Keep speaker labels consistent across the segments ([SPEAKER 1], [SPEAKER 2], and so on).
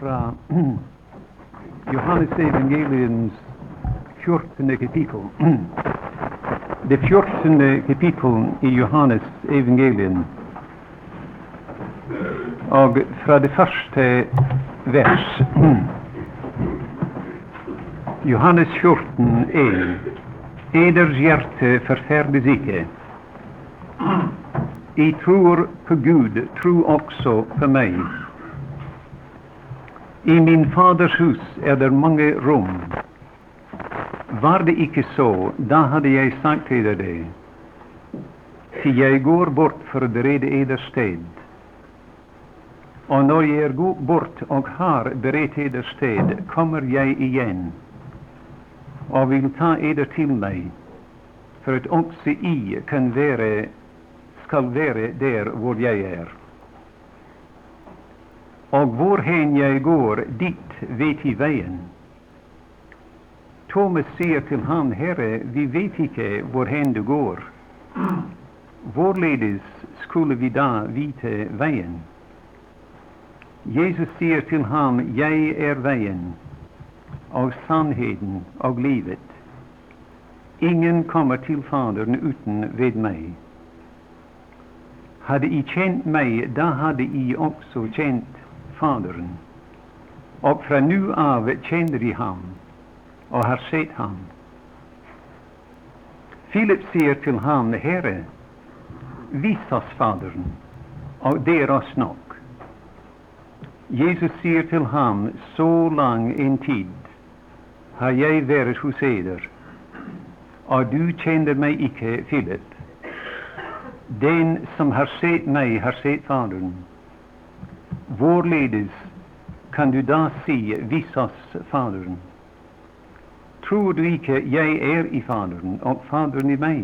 [SPEAKER 1] fra Johannes evangeliens 14. kapittel. Det 14. kapittel i Johannes evangelium. Og fra det første vers. Johannes 14, 1. Eders hjerte forferdes ikke. I tror på Gud, tro også på meg. I min Faders hus är det många rum. Var det icke så, då hade jag sagt eder det. ty jag går bort för att bereda eder sted. Och när jag går bort och har berett eder sted, kommer jag igen och vill ta eder till mig, för att också I kan vara, skall vara där var jag är och hvorhen jag går, dit vet I vägen. Thomas säger till han, Herre, vi vet icke hvorhen du går. Vårledes skulle vi då vite vägen. Jesus säger till han, jag är vägen och sannheten och livet. Ingen kommer till Fadern utan vid mig. Hade I känt mig, då hade I också känt Fadern. Och från nu av känner De ham och har sett ham. Filip säger till ham, Herre, vis oss Fadern, och det oss nog. Jesus säger till ham, så lång en tid har jag varit hos eder, och du känner mig icke, Filip. Den som har sett mig har sett Fadern. Vårledes kan du da se visas, Fadern. Tror du ikke jeg er i Faderen, og Faderen i meg?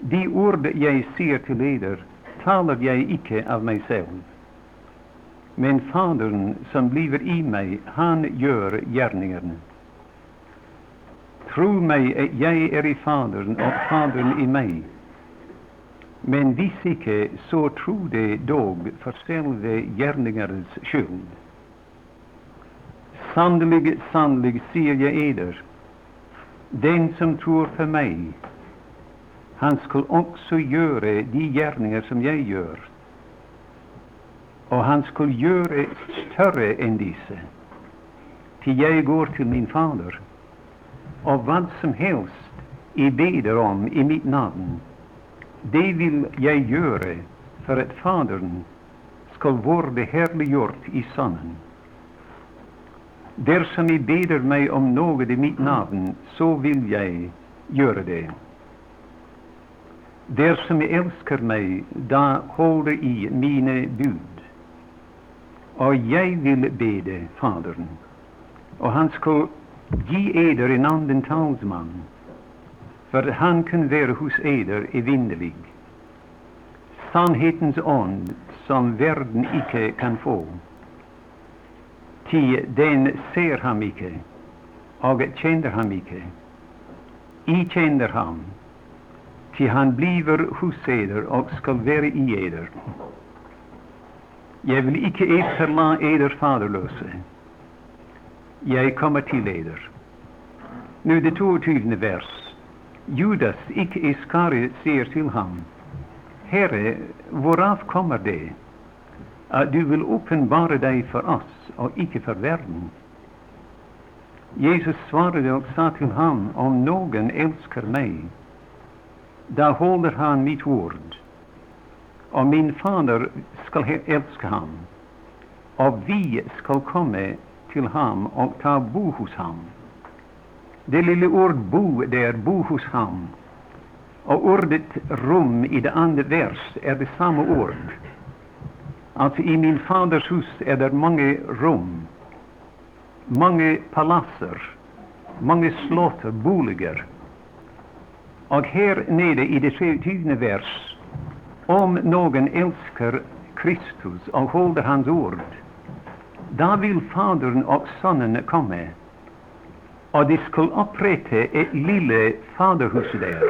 [SPEAKER 1] De ord jeg sier til eder, taler jeg ikke av meg selv. Men Faderen som lever i meg, han gjør gjerningene. Tro meg at jeg er i Faderen og Faderen i meg. Men viss icke, så tro de dog för själva gärningarnas skull. Sannelig, sannelig sier jag eder, den som tror på mig, han skall också göra de gärningar som jag gör, och han skall göra större än dessa, ty jag går till min Fader. och vad som helst I beder om i mitt namn, det vill jag göra för att Fadern skall vara härliggjort i sömnen. Där som ni beder mig om något i mitt namn, så vill jag göra det. Där som älskar mig, da håller i mina bud. Och jag vill bede Fadern, och han skall ge eder en annen talsman för han kan vara hos eder evinnerlig. Sannhetens ond, som världen icke kan få. ty den ser ham icke och känner ham icke. I känner ham, ty han bliver hos eder och skall vara i eder. Jag vill icke efterla eder faderlöse. Jag kommer till eder. Nu det 22. vers. Judas, icke Iskariot, säger till honom, Herre, hvorav kommer det att du vill uppenbara dig för oss och icke för världen?” Jesus svarade och sa till honom, om någon älskar mig, då håller han mitt ord och min Fader skall älska honom, och vi skall komma till honom och ta bo hos honom. Det lilla ord 'bo' det 'bo hos ham', och ordet rum i det andra vers är det samma ord. Alltså i min Faders hus är det många rum, många palatser, många slott, boliger. och här nere i det 23. vers om någon älskar Kristus och håller Hans ord, då vill Fadern och Sonen komma, och de skulle opprette et lille faderhus der,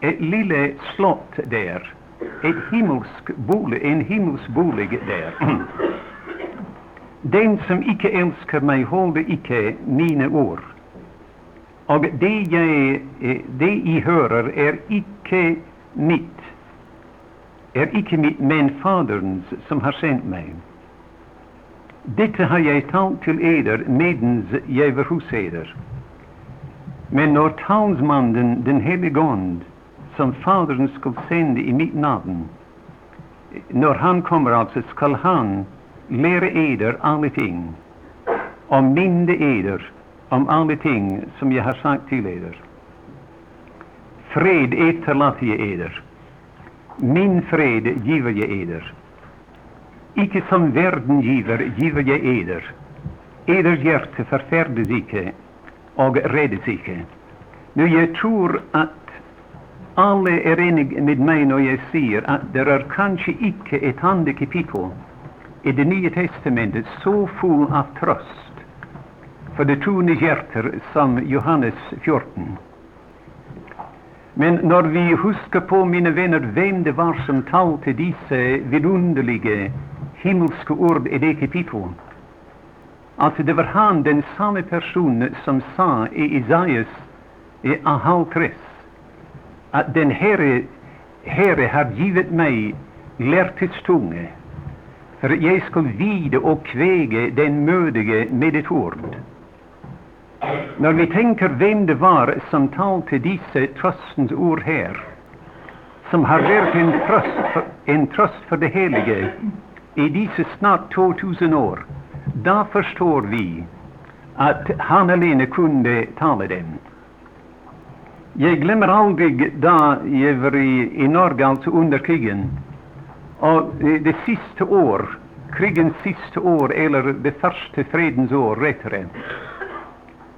[SPEAKER 1] et lille slott der, et himmelsk bolig, en himmelsk bolig der. Den som ikke elsker meg, holder ikke mine ord. Og det jeg, eh, det jeg hører, er ikke mitt, er ikke mitt, men Faderens som har sendt meg. Dette har jeg talt til eder medens jeg var hos eder. Men når talsmannen Den hellige ånd, som Faderen skal sende i mitt navn, når han kommer, altså, skal han lære eder alle ting, og minne eder om alle ting som jeg har sagt til eder. Fred etterlater jeg eder. Min fred giver jeg eder. Ikke som verden giver, giver jeg eder. Eders hjerte forferdes ikke og reddes ikke. Nu jeg tror at alle er eniga med meg når jeg sier at det er kanskje ikke et annet kapittel i Det nye testamentet så full av trøst for det troende hjerter som Johannes 14. Men når vi husker på, mine venner, hvem det var som talte disse vidunderlige himmelska ord i det kapitlet, att det var han, den samma personen, som sa i Isaias e i halv tress att den Herre, Herre har givit mig lærtets för att jag jeg vida och kväga den mödige med ett ord. När vi tänker vem det var som talade dessa tröstens ord här, som har varit en tröst för en tröst för det heliga, i dessa snart 2000 år, då förstår vi att han alene kunde tala dem. Jag glömmer aldrig då jag var i, i Norge, alltså under krigen. och det sista år, krigens sista år, eller det första fredens år, rättare.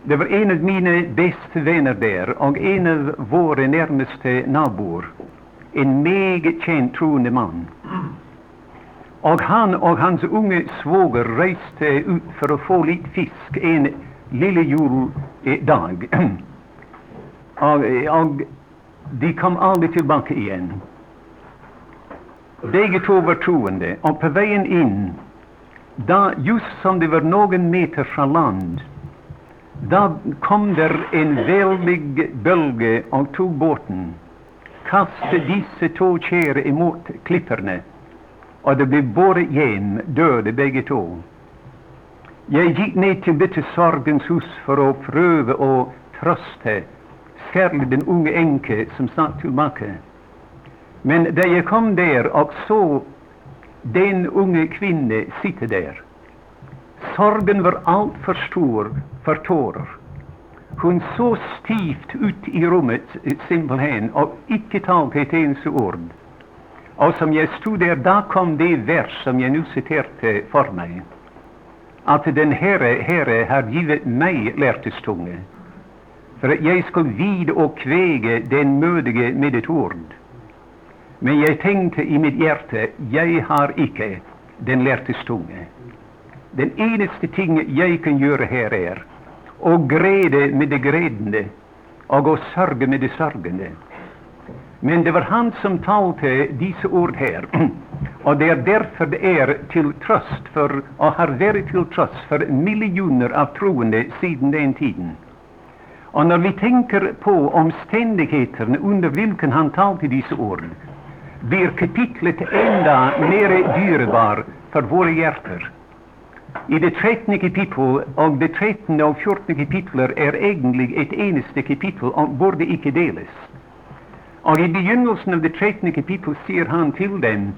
[SPEAKER 1] Det var en av mina bästa vänner där, och en av våra närmaste nabor. En mycket känd troende man. Och han och hans unge svåger reste ut för att få lite fisk en lille juldag. Eh, och, eh, och de kom aldrig tillbaka igen. Bägge två var troende, och på vägen in, da just som det var någon meter från land, då kom där en väldig bölge och tog båten, kastade dessa två kära emot klipporna och det blev båda igen, döda bägge två. Jag gick ner till dette sorgens hus för att pröva och trösta, särskilt den unge enke som satt tilbake. Men när jag kom där och såg den unge kvinnan sitta där, sorgen var altfor stor för tårar. Hon såg stivt ut i rummet, eh, simpelthen och icke tagit ett eneste ord. Och som jag stod där, då kom det vers som jag nu citerade för mig, att den Herre, Herre har givit mig lärtestunge, för att jag ska vid och kvege den mödige med ett ord. Men jag tänkte i mitt hjärta, jag har icke den lärtestunge. Den eneste ting jag kan göra här är att gräda med det gredende och att sörja med det sörjande. Men det var han som talte dessa ord här, och det är därför det är till tröst för, och har varit till tröst, för miljoner av troende sedan den tiden. Och när vi tänker på omständigheterna under vilken han talte dessa ord, blir kapitlet ända mer dyrbar för våra hjärtan. I det trettonde kapitlet och det trettonde och fjortonde kapitlet är egentligen ett eneste kapitel och borde icke delas. Och i begynnelsen av det trettonde kapitlet säger han till dem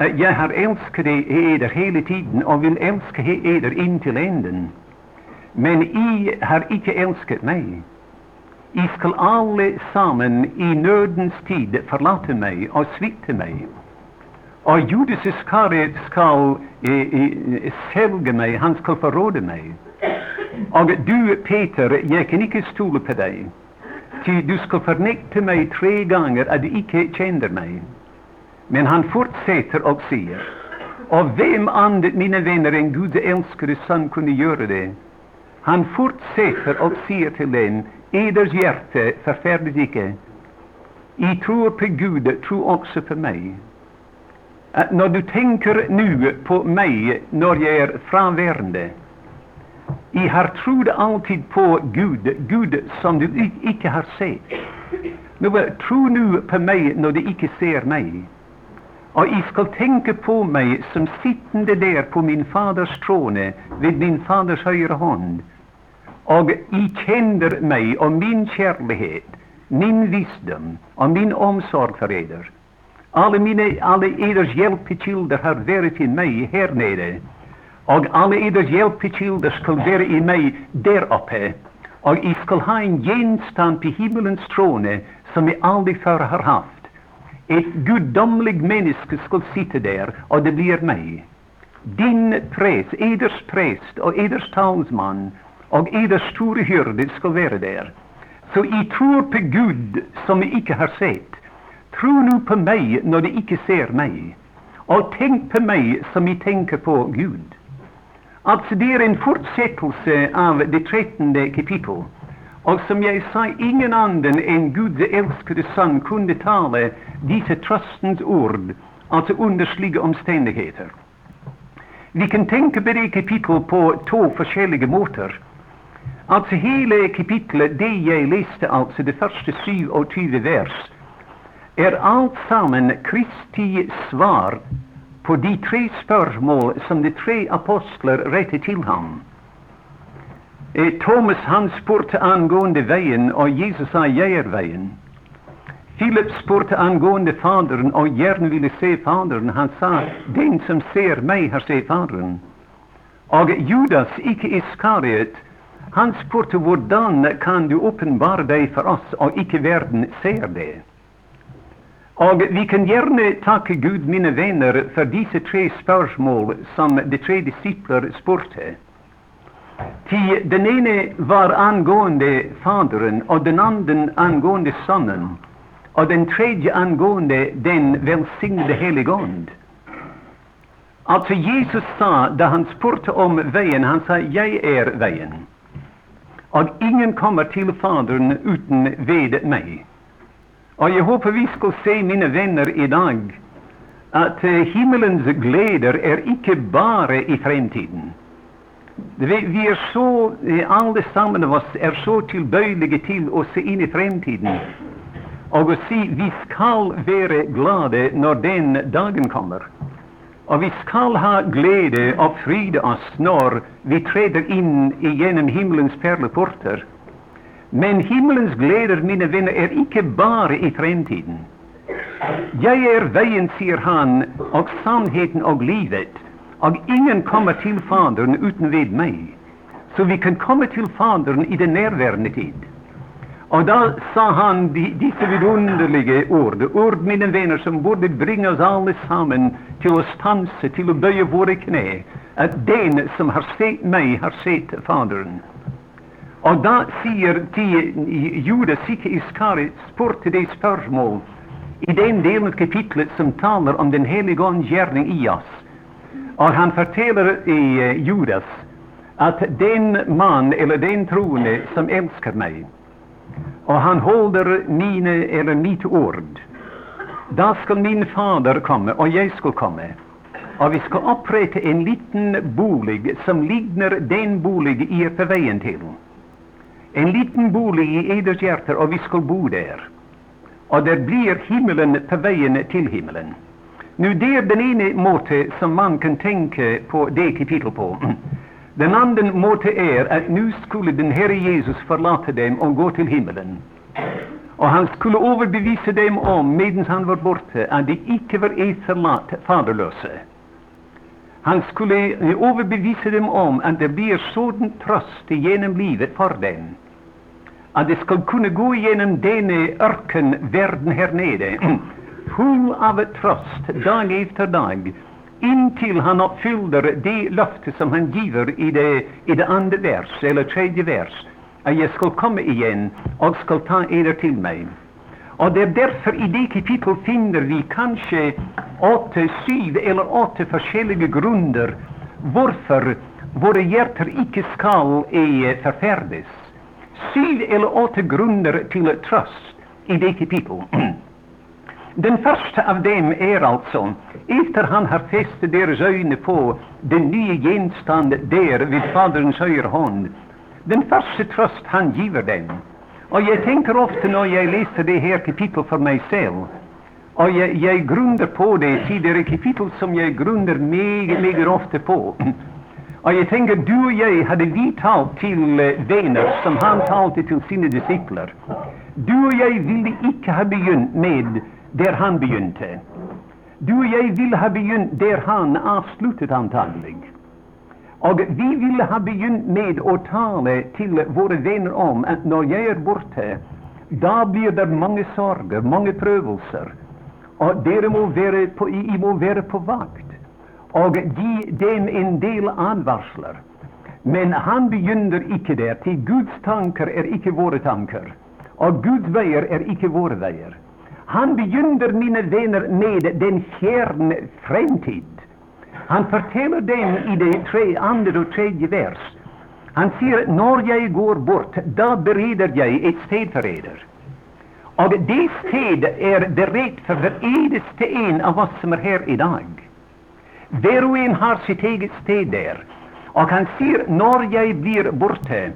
[SPEAKER 1] eh, jag har älskat eder hela tiden och vill älska er eder till änden. Men I har icke älskat mig. I skall alle sammen i nödens tid förlata mig och svikta mig. Och Judas Iskariot skall eh, eh, sälja mig, han skall förråda mig. Och du, Peter, jag kan icke stole på dig. Ty du ska förnekta mig tre gånger att du icke känner mig. Men han fortsätter och säger, av vem andet, mina vänner, än Gud älskade son kunde göra det? Han fortsätter och säger till dem, eders hjärta, forferdes icke. I tror på Gud, tro också på mig. Att när du tänker nu på mig när jag är frånvarande, i har trott alltid på Gud, Gud som du icke har sett. Nu, eh, tro nu på mig när du icke ser mig. Och I skall tänka på mig som sittande där på min Faders trone vid min Faders högra hand, och I känner mig och min kärlighet, min visdom och min omsorg för eder. Alla, mina, alla eders hjelpekilder har varit i mig här nere, och alla eders hjelpekilder skall vara i mig där uppe, och I skall ha en genstam på himmelens trone som vi aldrig förr har haft. Ett gudomligt människa skall sitta där, och det blir mig. Din präst, eders präst och eders talsman och eders store hyrde skall vara där. Så I tror på Gud som ni icke har sett. Tro nu på mig när ni icke ser mig. Och tänk på mig som ni tänker på Gud. Alltså, det är en fortsättelse av det trettonde kapitlet. Och som jag sa, ingen annan än Guds älskade Son, kunde tala dessa tröstens ord, alltså underliga omständigheter. Vi kan tänka på det kapitlet på två olika måter. Alltså, hela kapitlet, det jeg leste, altså det første 27 vers, är allt samman Kristi svar på de tre spörsmål som de tre apostlar rätte till honom. Eh, Thomas han spurte angående vägen och Jesus sa jag är vägen. Filip spurte angående Fadern och gärna ville se fadern. Han sa 'Den som ser mig, har sett fadern. Och Judas, icke Iskariot, han spurte hurdan kan du uppenbara dig för oss, och icke världen ser det'? Og vi kan gjerne takke Gud, mine venner, for disse tre spørsmål som de tre disipler spurte. Ty den ene var angående Faderen, og den andre angående Sønnen, og den tredje angående den velsignede Hellige Ånd. Altså Jesus sa, da han spurte om veien, han sa 'Jeg er veien'. Og ingen kommer til Faderen uten ved meg. Och jag hoppas vi ska se, mina vänner, i dag eh, himmelens gläder är icke bara i framtiden. Vi är så, eh, allesammans av oss är så tillbörliga till att se in i framtiden och att se, vi skall vara glada när den dagen kommer. Och vi skall ha glädje och frid oss när vi träder in genom himmelens pärleportar. Men himmelens gleder, mine venner, er ikke bare i fremtiden. Jeg er veien, sier han, og sannheten og livet. Og ingen kommer til Faderen uten ved meg. Så vi kan komme til Faderen i den nærværende tid. Og da sa han de, disse vidunderlige ord, ord, mine venner, som burde bringe oss alle sammen til å stanse, til å bøye våre kne, at den som har sett meg, har sett Faderen. Og da sier de, Judas ikke Iskari spurte det spørsmål i den delen av kapitlet som taler om Den hellige ånds gjerning i oss. Og han forteller i uh, Judas at den mann eller den troende som elsker meg, og han holder mine eller mitt ord, da skal min Fader komme, og jeg skal komme. Og vi skal opprette en liten bolig som ligner den bolig I er på veien til. En liten bolig i eders hjärta och vi skulle bo där. Och det blir himmelen på vägen till himmelen. Nu, det är den ena måte som man kan tänka på det kapitlet på. Den andra måten är att nu skulle den Herre Jesus förlata dem och gå till himmelen. Och han skulle överbevisa dem om, medan han var borta, att de icke var etterlatt faderlösa. Han skulle överbevisa eh, dem om att det blir sådan tröst genom livet för dem att de ska kunna gå igenom denna ökenvärlden här nere, full av tröst dag efter dag, intill han uppfyller det löfte som han giver i det, i det andra vers, eller tredje vers, att jag ska komma igen och ska ta eder till mig. Och det är därför i det kapittel finner vi kanske åtta, sju eller åtta forskjellige grunder varför våra hjärtan icke skall förfärdas. Sju Syv eller åtta grunder till tröst i det kapittel. Den första av dem är alltså, efter han har fäst deras ögon på den nye genstand där vid Faderns högra hand, den första tröst han giver dem. Och jag tänker ofta när jag läser det här kapitlet för mig själv, och jag, jag grundar på det, tidigare det som jag grundar mycket, mycket ofta på. Och jag tänker, du och jag hade vi talat till uh, som han talte till sina discipler. Du och jag ville icke ha begynt med där han begynte. Du och jag ville ha begynt där han avslutade antagligen. Och vi ville ha begynt med att tala till våra vänner om att när jag är borta, då blir det många sorger, många prövelser. Och dere må vara på, I må vara på vakt och ge dem en del advarsler. Men han begynner icke där, till Guds tankar är icke våra tankar och Guds vägar är icke våra vägar. Han begynner, mina vänner med den fjärran framtid. Han förtäller dem i det tre, andra och tredje vers. Han säger, när jag går bort, då bereder jag ett sted för eder. Och det sted är berett för varenda en av oss som är här idag. Var och en har sitt eget sted där. Och han säger, när jag blir borta,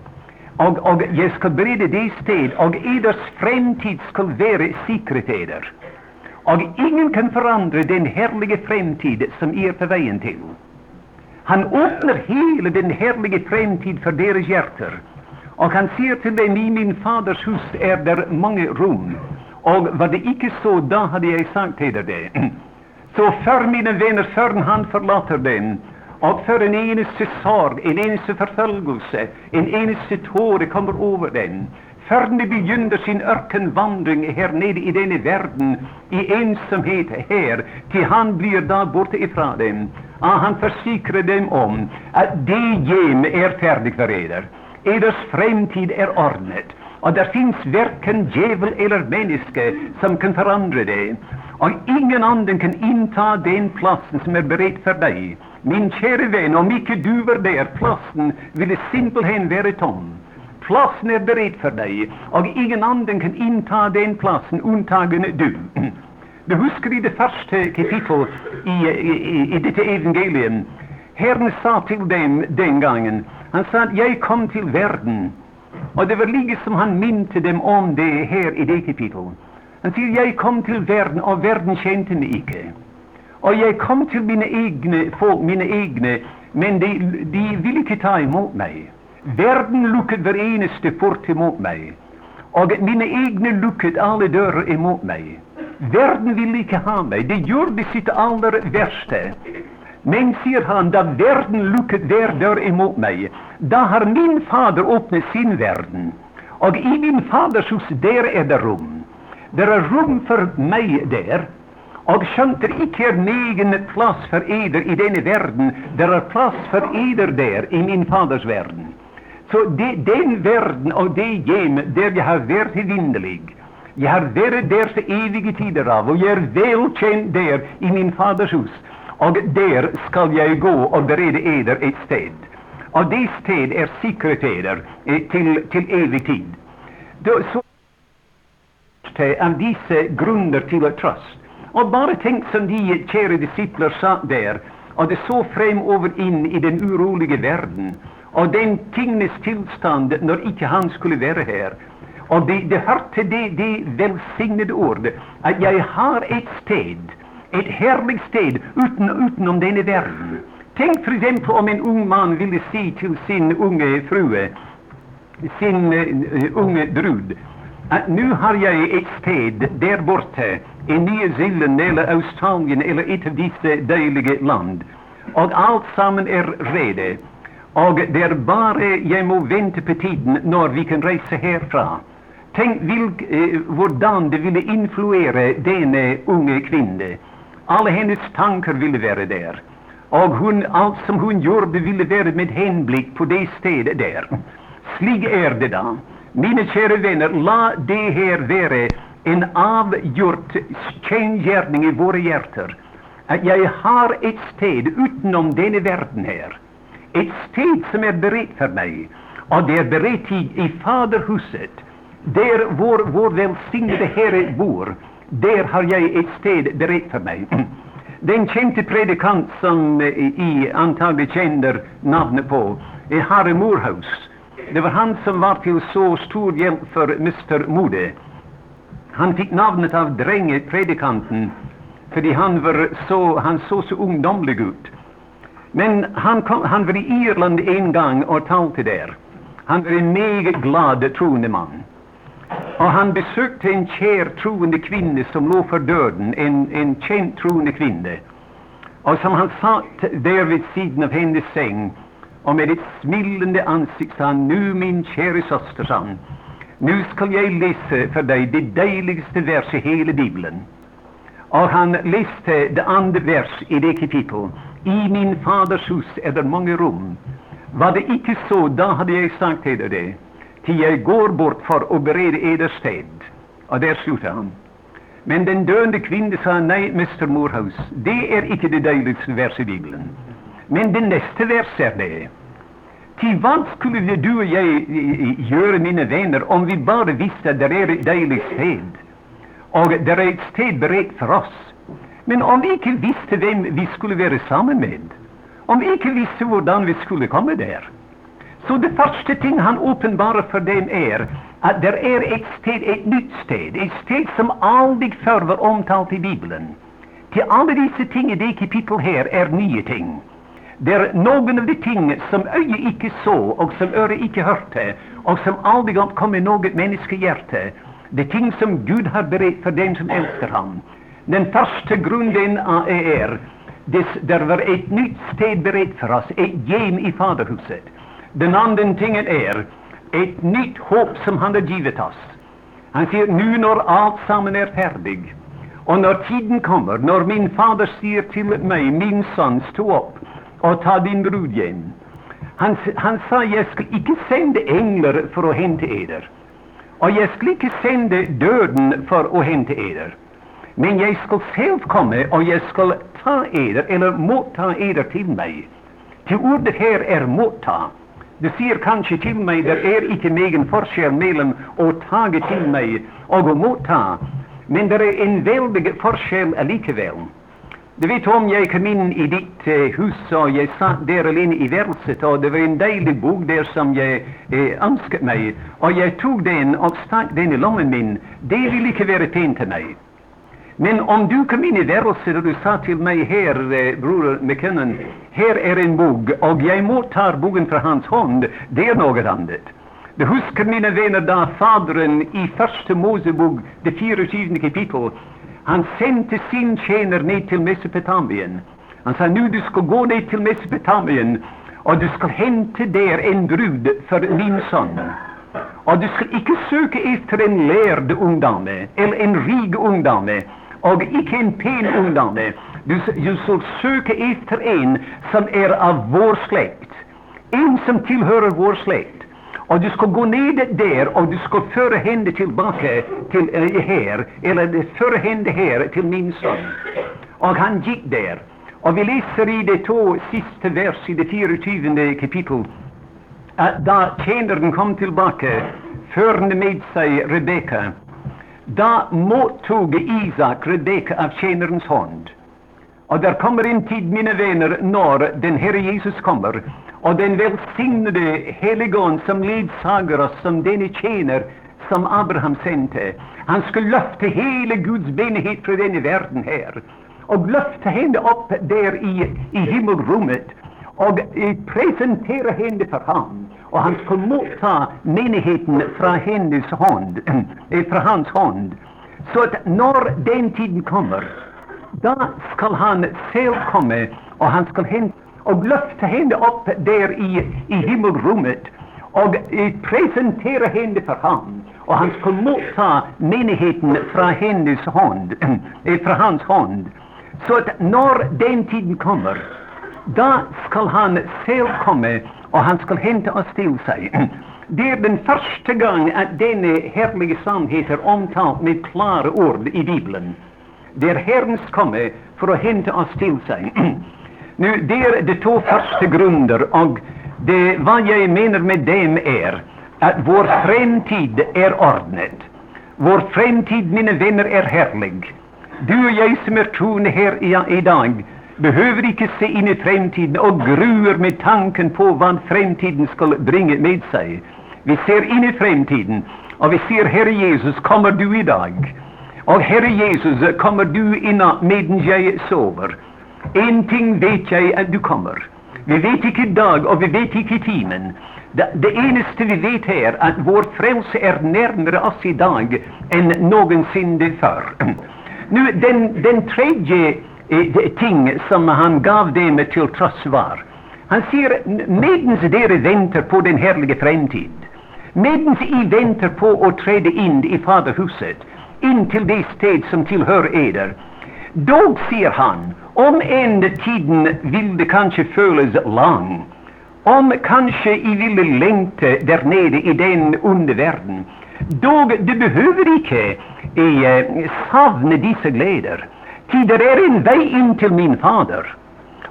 [SPEAKER 1] och, och jag ska bereda det sted, och eders framtid ska vara säkert eder och ingen kan förändra den härliga framtid som I er på vägen till. Han öppnar hela den härliga framtid för deras hjärtan, och han säger till dem i min Faders hus är där många rum. Och var det icke så, då hade jag sagt till det. Så för mina vänner, förrän han forlater den, och för en eneste sorg, en eneste förföljelse, en eneste tåre kommer över den. Før de begynner sin ørkenvandring her nede i denne verden, i ensomhet her, til han blir da borte ifra dem. Ah, han forsikrer dem om at det hjem er ferdig for eder. Eders fremtid er ordnet. Og det fins verken djevel eller menneske som kan forandre det. Og ingen annen kan innta den plassen som er beredt for deg. Min kjære venn, om ikke du var der, plassen ville simpelthen være tom. Platsen är beredd för dig, och ingen annan kan inta den platsen undantagen du. Du husker i det första kapitlet i, i, i detta evangelium, Herren sa till dem den gången, Han sa att jag kom till världen, och det var lika som han minte dem om det här i det kapitlet. Han säger, jag kom till världen, och världen kände mig icke. Och jag kom till mina egna, folk, mina egna, men de, de ville inte ta emot mig. Verden lukket hver eneste port imot meg. Og mine egne lukket alle dører imot meg. Verden ville ikke ha meg. De gjorde sitt aller verste. Men, sier han, da verden lukket hver dør imot meg, da har min Fader åpnet sin verden. Og i min Faders hus, der er det rom. Det er rom for meg der. Og skjønt det ikke er egen plass for eder i denne verden, det er plass for eder der i min Faders verden. Så det, den världen och det gem där jag har varit evinnerlig, jag har varit där til evige tider av, och jag är välkänd där, i min Faders hus. och där skall jag gå och bereda eder ett sted. Och det sted är sikret eder eh, till, till evig tid. Så av dessa eh, grunder till tröst. Och bara tänk som de kära discipler satt där, och det såg framöver in i den oroliga världen av den tingens tillstånd när icke han skulle vara här. Och det, det hör till det, det välsignade ordet att jag har ett sted, ett härligt sted utanom utenom värld. Tänk till exempel om en ung man ville säga till sin unge fru, sin uh, unge brud, att nu har jag ett sted där borta i Nya Zeeland eller Australien eller ett av dessa dejliga land. Och allt samman är redo. Og det er bare jeg må vente på tiden når vi kan reise herfra. Tenk vilk, eh, hvordan det ville influere denne unge kvinne. Alle hennes tanker ville være der. Og hun, alt som hun gjorde, ville være med henblikk på det stedet der. Slik er det da. Mine kjære venner, la det her være en avgjort kjengjerning i våre hjerter at jeg har et sted utenom denne verden her. Ett sted som är berett för mig och det är berett i, i Faderhuset, där vår, vår välsignade Herre bor. där har jag ett sted berett för mig. Den kände predikant som I antagligen känner namnet på, eh, Harry Moorhouse. Det var han som var till så stor hjälp för Mr. Mode. Han fick namnet av drengepredikanten för han, så, han såg så ungdomlig ut. Men han, kom, han, var i Irland en gång och talte där. Han var en mycket glad troende man. Och han besökte en kär troende kvinna som låg för döden, en, en känd troende kvinna. Och som han satt där vid sidan av hennes säng och med ett smilande ansikte sa han, nu, min kära syster, sa han, nu skall jag läsa för dig det dejligaste vers i hela Bibeln. Och han läste det andra vers i det kapitlet. I min Faders hus er det mange rom. Var det ikke så, da hadde jeg sagt til dere det til jeg går bort for å berede eder sted. Og der slutter han. Men den døende kvinne sa nei, Mr. Moorhouse, det er ikke det deiligste verset i Bibelen. Men det neste vers er det. Til hva skulle du og jeg gjøre, mine venner, om vi bare visste at det er et deilig sted, og det er et sted beredt for oss? Men om vi inte visste vem vi skulle vara sammen med, om vi inte visste hur vi skulle komma där, så det första ting han uppenbarar för dem, är, att det är ett sted, ett nytt sted, ett sted som aldrig förr var omtalat i Bibeln. Till alla dessa ting i det kapitel här är nya ting. Det någon av de ting som öje icke så, och som öre icke hörte och som aldrig kan i något människohjärta, Det ting som Gud har berett för dem som älskar honom. Den første grunden er det var et nytt sted beredt for oss, et hjem i Faderhuset. Den andre tingen er et nytt håp som Han har givet oss. Han sier nå når alt sammen er ferdig, og når tiden kommer, når min Fader sier til meg, min sønn, stå opp og ta din brud hjem han, han, sa jeg skal ikke sende engler for å hente eder, og jeg skal ikke sende døden for å hente eder, men jag skall själv komma och jag skall ta eder, eller motta eder till mig. Till ordet här är motta. Du säger kanske till mig, det är ikke megen förkärlek mellan att taga till mig och att motta, men det är en väldig forskel likväl. Du vet om jag kom in i ditt eh, hus, och jag satt där alene i værelset, och det var en dejlig bok där som jag eh, önskade mig. Och jag tog den och stack den i lommen min, det ville icke vara pent till mig. Men om du kom in i rörelsen och du sa till mig här, eh, bror McKinnon, här är en bok, och jag mottar boken för hans hand, det är något annat. Du husker, mina vänner då Fadern i Första Mosebok, det 24. kapittel, han sände sin tjänare ned till Mesopotamien. Han sa nu du ska gå ned till Mesopotamien, och du ska hämta där en brud för min son. Och du ska icke söka efter en lärd ungdame eller en rik ungdame og ikke en pen ungdom. Du, du skal søke etter en som er av vår slekt. En som tilhører vår slekt. Og du skal gå ned der, og du skal føre henne tilbake til uh, eh, her, eller føre henne her til min sønn. Og han gikk der. Og vi leser i de to siste vers i det 24. kapittel at da tjeneren kom tilbake, førende med seg Rebekka, då mottog Isak Rebeka av tjänarens hand. Och där kommer en tid, mina vänner, när den Herre Jesus kommer, och den välsignade heligon som ledsager oss som denne tjänare, som Abraham sände. Han skulle löfta hela Guds benighet för denne världen här och löfta henne upp där i, i himmelrummet och presentera henne för honom, och han skulle motta menigheten från hennes hand, eh, från hans hand. Så att när den tiden kommer, då skall han själv komma och han skall hämta, och lyfta henne upp där i, i himmelrummet och eh, henne för honom, och han skulle motta menigheten från hennes hand, eh, från hans hand. Så att när den tiden kommer, då skall han själv komma, och han skall hämta oss till sig. Det är den första gången att denna härliga sanning är omtalad med klara ord i Bibeln. Det är Herrens komme för att hämta oss till sig. Nu, Det är de två första grunder och det, vad jag menar med dem, är att vår framtid är ordnad. Vår framtid, mina vänner, är härlig. Du och jag som är troende här idag, i dag, behøver ikke se inn i fremtiden og gruer med tanken på hva fremtiden skal bringe med seg. Vi ser inn i fremtiden, og vi sier, Herre Jesus, kommer du i dag? Og Herre Jesus, kommer du inna mens jeg sover? Én ting vet jeg at du kommer. Vi vet ikke dag, og vi vet ikke timen. Det, det, eneste vi vet är at vår frelse er nærmere oss i dag enn noensinne før. Nu, den, den tredje ting som han gav dem till trots var Han säger medens dere väntar på den härliga framtid, medens I väntar på att träda in i Faderhuset, in till det sted som tillhör eder, då säger han, om en tiden vill det kanske føles lång, om kanske I ville längta där nere i den undervärlden, då du behöver icke eh, savna dessa gläder. Ty det är en väg in till min Fader,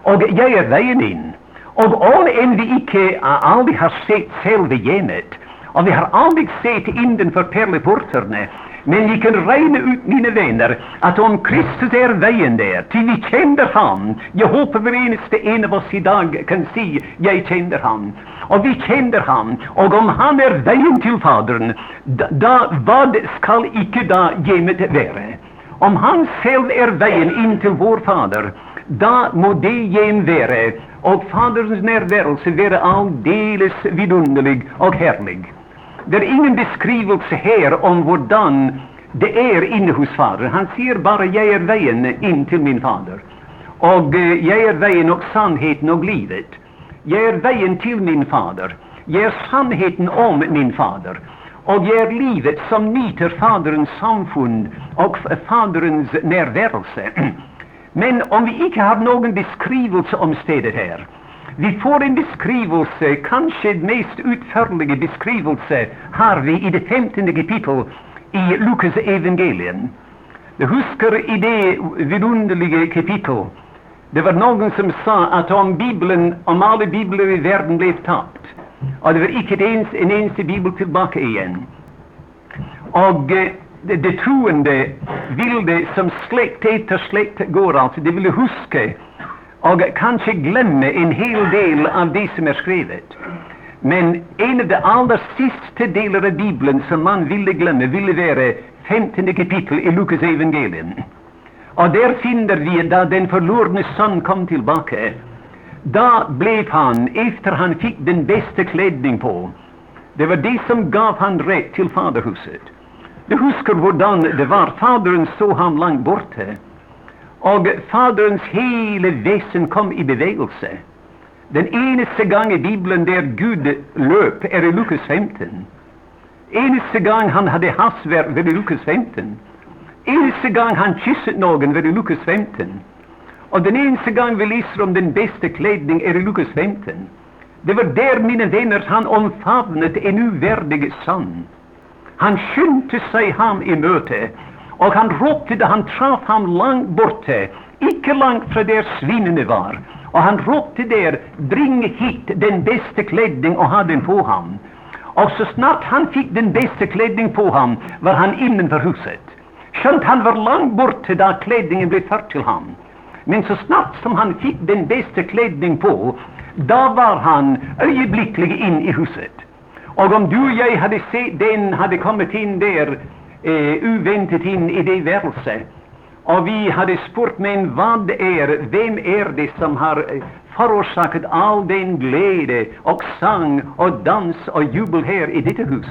[SPEAKER 1] och jag är vägen in. Och om än vi icke aldrig har sett själva genet, och vi har aldrig sett för pärleportarna, men vi kan räkna ut, mina vänner, att om Kristus är vägen där, till vi känner han, jag hoppas hver eneste en av oss i dag kan se, jag känner han. Och vi känner han. Och om Han är vägen till Fadern, då, vad skall icke då gemet vara? Om Han selv er veien inn til vår Fader, da må det hjem være, og Faderens nærværelse være aldeles vidunderlig og herlig. Det er ingen beskrivelse her om hvordan det er inne hos Fader. Han sier bare 'jeg er veien inn til min Fader'. Og uh, 'jeg er veien og sannheten og livet'. Jeg er veien til min Fader. Jeg er sannheten om min Fader och ger livet som nyter Faderns samfund och Faderns närvarelse. Men om vi icke har någon beskrivelse om stället här, vi får en beskrivelse, kanske den mest utförliga beskrivelse har vi i det femtonde kapitlet i Lukas evangelium. Jag husker i det vidunderliga kapitlet, det var någon som sa att om Bibeln, om alla bibler i världen blev tappt, og det var ikke ens en eneste bibel tilbake igjen Og eh, det, det troende alltså, ville som slekt etter slekt går, altså, de ville huske og kanskje glemme en hel del av det som er skrevet. Men en av de aller siste deler av Bibelen som man ville glemme, ville være 15. kapittel i Lukas evangelium. Og der finner vi da den forlorne sønn kom tilbake. Då blev han, efter han fick den bästa klädning på Det var det som gav han rätt till faderhuset. Du husker hvordan det var. Fadern såg han långt borta. Och faderns hela väsen kom i bevegelse. Den enaste gången i bibeln där Gud löp är i Lukas 15. Eneste gång han hade hastvær, var i Lukas 15. Eneste gång han kysste någon var i Lukas 15. Och den enda gång vi läser om den bästa klädning är i Lukas 15. Det var där, mina vänner, han omfamnade en ovärdig son. Han skyndte sig ham i möte och han ropade, han träffade ham långt borta, icke långt från där svinene var. Och han ropade där, bring hit den bästa klädning och ha den på ham. Och så snart han fick den bästa klädning på ham, var han innanför huset. Skönt han var långt borta då klädningen blev förd till ham. Men så snart som han fick den bästa klädning på, då var han ögonblickligen in i huset. Och om du och jag hade sett den hade kommit in där eh, uventet in i det værelset. och vi hade spurt men vad är, vem är det som har eh, förorsakat all den glädje och sång och dans och jubel här i detta hus?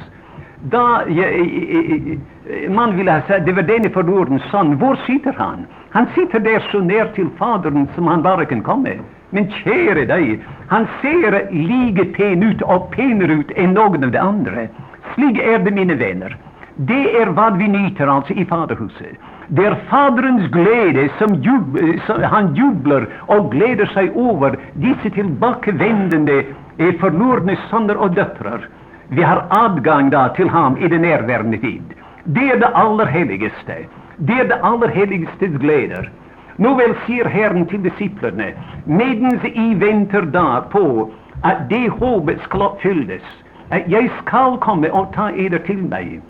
[SPEAKER 1] Da ja, eh, eh, man ville ha sagt det var denne förlorade son, var sitter han? Han sitter där så nära till Fadern som han bara kan komma. Men käre dig, han ser lika pen ut och penare ut än någon av de andra. Slig är det, mina vänner. Det är vad vi nyter alltså i Faderhuset. Det är Faderns glädje som, jub, eh, som han jublar och gläder sig över dessa tillbakavändande eh, förlorade söner och döttrar. Vi har adgang då till Honom i den närvarande tid. Det är det allra heligaste. Det är det allerheligstes gläder. Nåväl, säger Herren till disciplerna, medens I väntar da på att det hovet skall uppfyllas, att jag skall komma och ta eder till mig,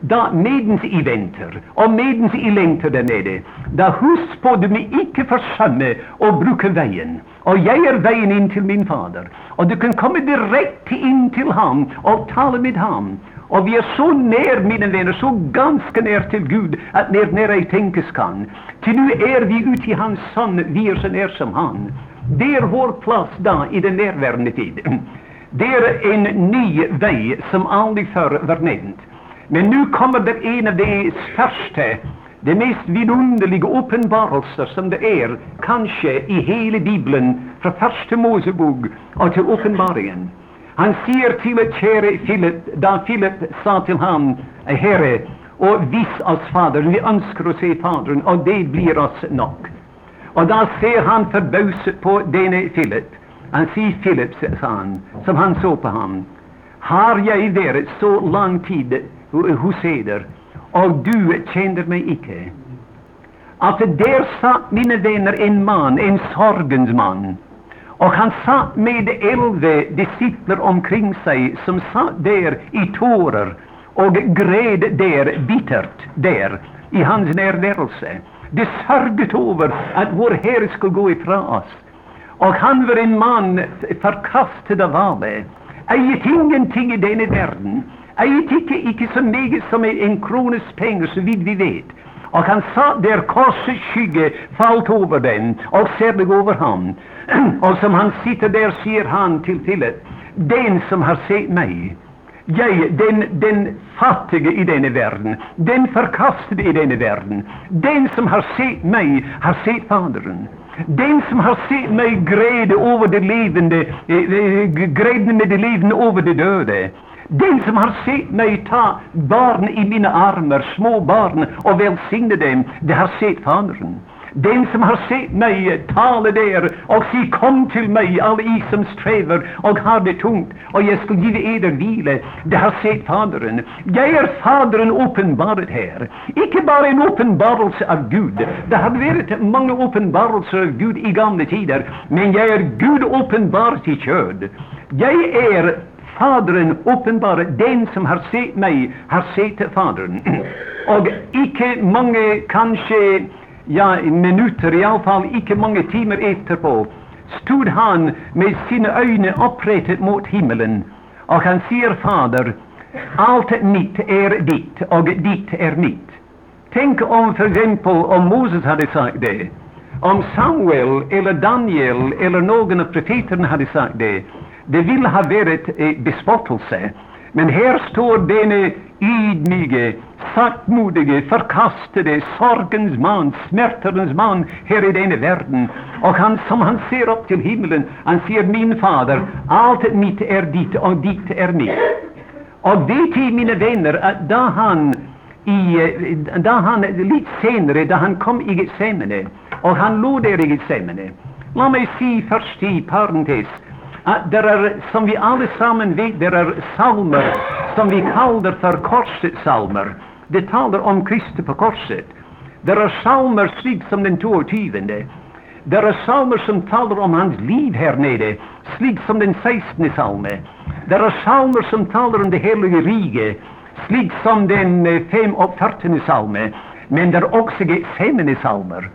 [SPEAKER 1] da medens I väntar och medens I längtar där nere, da hus på du mig icke försumma och bruka vägen, och jag er vägen in till min Fader. och du kan komma direkt in till Honom och tala med Honom. Och vi är så nær, mina vänner, så ganska nær till Gud, att när nära ej tänkas kan. Ty nu är vi ute i Hans son, vi är så nær som Han. Det är vår plats då, i den närvarande tid. Det är en ny väg, som aldrig förr var nämnd. Men nu kommer det en av de første, de mest vidunderliga uppenbarelser som det är, kanske i hela Bibeln, från Första Mosebok och till uppenbaringen. Han sier til kjære Philip, da Philip sa til ham, Herre, og vis oss Faderen, vi ønsker å se Faderen, og det blir oss nok. Og da ser han forbauset på denne Philip. Han sier Philip, sa han, som han så på ham, har jeg vært så lang tid hos eder, og du kjenner meg ikke. At der satt, mine venner, en mann, en sorgens mann. Och han satt med elva discipler omkring sig, som satt där i tårar och gred där bittert där i hans nærværelse. De sörjde över att vår Herre skulle gå ifrån oss. Och han var en man, förkastad av alla. Eiet ingenting i denna världen. Eiet icke icke så mycket som en kronas pengar, så vid vi vet. Og han satt der, korsets skygge falt over den, og særlig over ham. Og som han sitter der, sier han til Philip, den som har sett meg, jeg, den, den fattige i denne verden, den forkastede i denne verden, den som har sett meg, har sett Faderen. Den som har sett meg grede over det levende, eh, eh grede med det levende over det døde. Den som har sett mig ta barn i mina armar, små barn, och välsigna dem, det har sett Fadern. Den som har sett mig tala där och säga, 'Kom till mig, alla I som strävar och har det tungt, och jag skal ge eder vila, det har sett Fadern. Jag är Fadern uppenbarad här, icke bara en uppenbarelse av Gud. Det har varit många uppenbarelser av Gud i gamla tider, men jag är Gud uppenbar i kjød. Jag är Faderen åpenbare. Den som har sett meg, har sett Faderen. Og ikke mange, kanskje ja, minutter, iallfall ikke mange timer etterpå, stod han med sine øyne opprettet mot himmelen, og han sier, Fader, alt mitt er ditt, og ditt er mitt. Tenk om for eksempel om Moses hadde sagt det, om Samuel eller Daniel eller noen av profetene hadde sagt det. Det vill ha varit eh, bespottelse. Men här står denne ydmige, saktmodige, förkastade, sorgens man, smärtans man här i denne världen. Och han, som han ser upp till himlen, han ser 'Min Fader, allt mitt är ditt, och ditt är mitt'. Och vet ni mina vänner att då han, i, då han lite senare, då han kom i Getsemane, och han låg där i Getsemane låt mig se först i parentes Ah, att det är, som vi allesammans vet, det är psalmer som vi kallar för korsets psalmer. Det talar om Kristus på korset. Det är psalmer slik som den 22. Det är psalmer som talar om hans liv här nere, slik som den 16. psalmen. Det är psalmer som talar om det heliga riket, slik som den eh, 45. psalmen. Men det också også Getsemane-psalmer.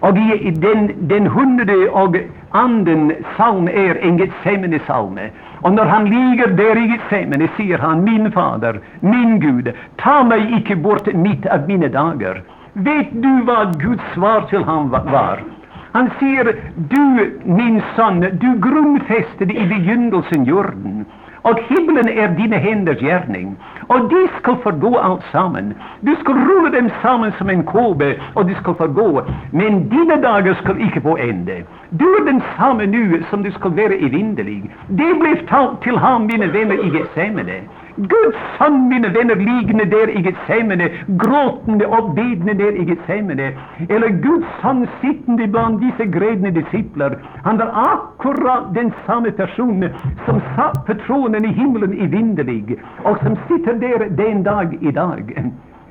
[SPEAKER 1] Og i den, den hundre og anden salme er en Getsemane-salme. Og når han ligger der i Getsemane, sier han, min Fader, min Gud, ta meg ikke bort mitt av mine dager. Vet du hva Guds svar til ham var? Han sier, du, min sønn, du grunnfestet i begynnelsen jorden. Og himmelen er dine henders gjerning. Och de ska förgå alltsammans. sammen. Du ska rulla dem samman som en kåbe, och de ska förgå. Men dina dagar ska icke få ände. Du är densamme nu som du ska vara evinnerlig. Det blev talt till han, mina vänner, i Getsemane. Guds Son, mine venner, liggende der i Getsemane, gråtende og bedende der i Getsemane. Eller Guds Son sittende blant disse gredne disipler. Han var akkurat den samme personen som satt på tronen i himmelen Vindelig og som sitter der den dag i dag.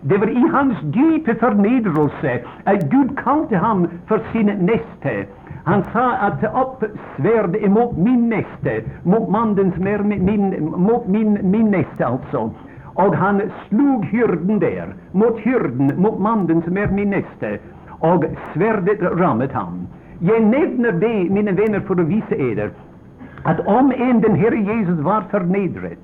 [SPEAKER 1] Det var i hans dype förnedrelse att Gud kallade ham för sin näste. Han sa att ta upp svärd emot min näste, mot mannens mer, min, mot min, min näste alltså. och han slog hyrden där, mot hyrden, mot mannen som är min näste, och svärdet rammet han. Jag nämner det, mina vänner, för att visa eder att om en den Herre Jesus var förnedrad,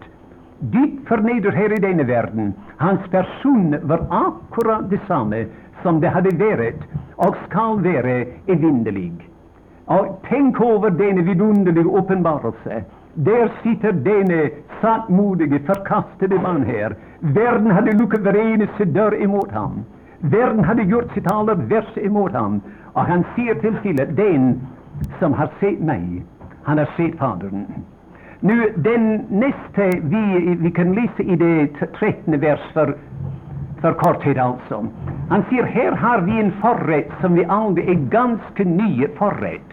[SPEAKER 1] djupt förnedrad här i denna världen, hans person var akkurat detsamma som det hade varit och skall vara evinnerlig. Och tänk över denna vidunderliga uppenbarelse. Där sitter denne sattmodige, förkastade man här. Världen hade lukat varenda dörr emot honom. Världen hade gjort sitt allra värsta emot honom. Och han säger till Fille, den som har sett mig, han har sett Fadern. Nu, den nästa vi, vi kan läsa i det trettonde vers för, för korthet alltså. Han säger, här har vi en förrätt som vi aldrig är ganska ny förrätt.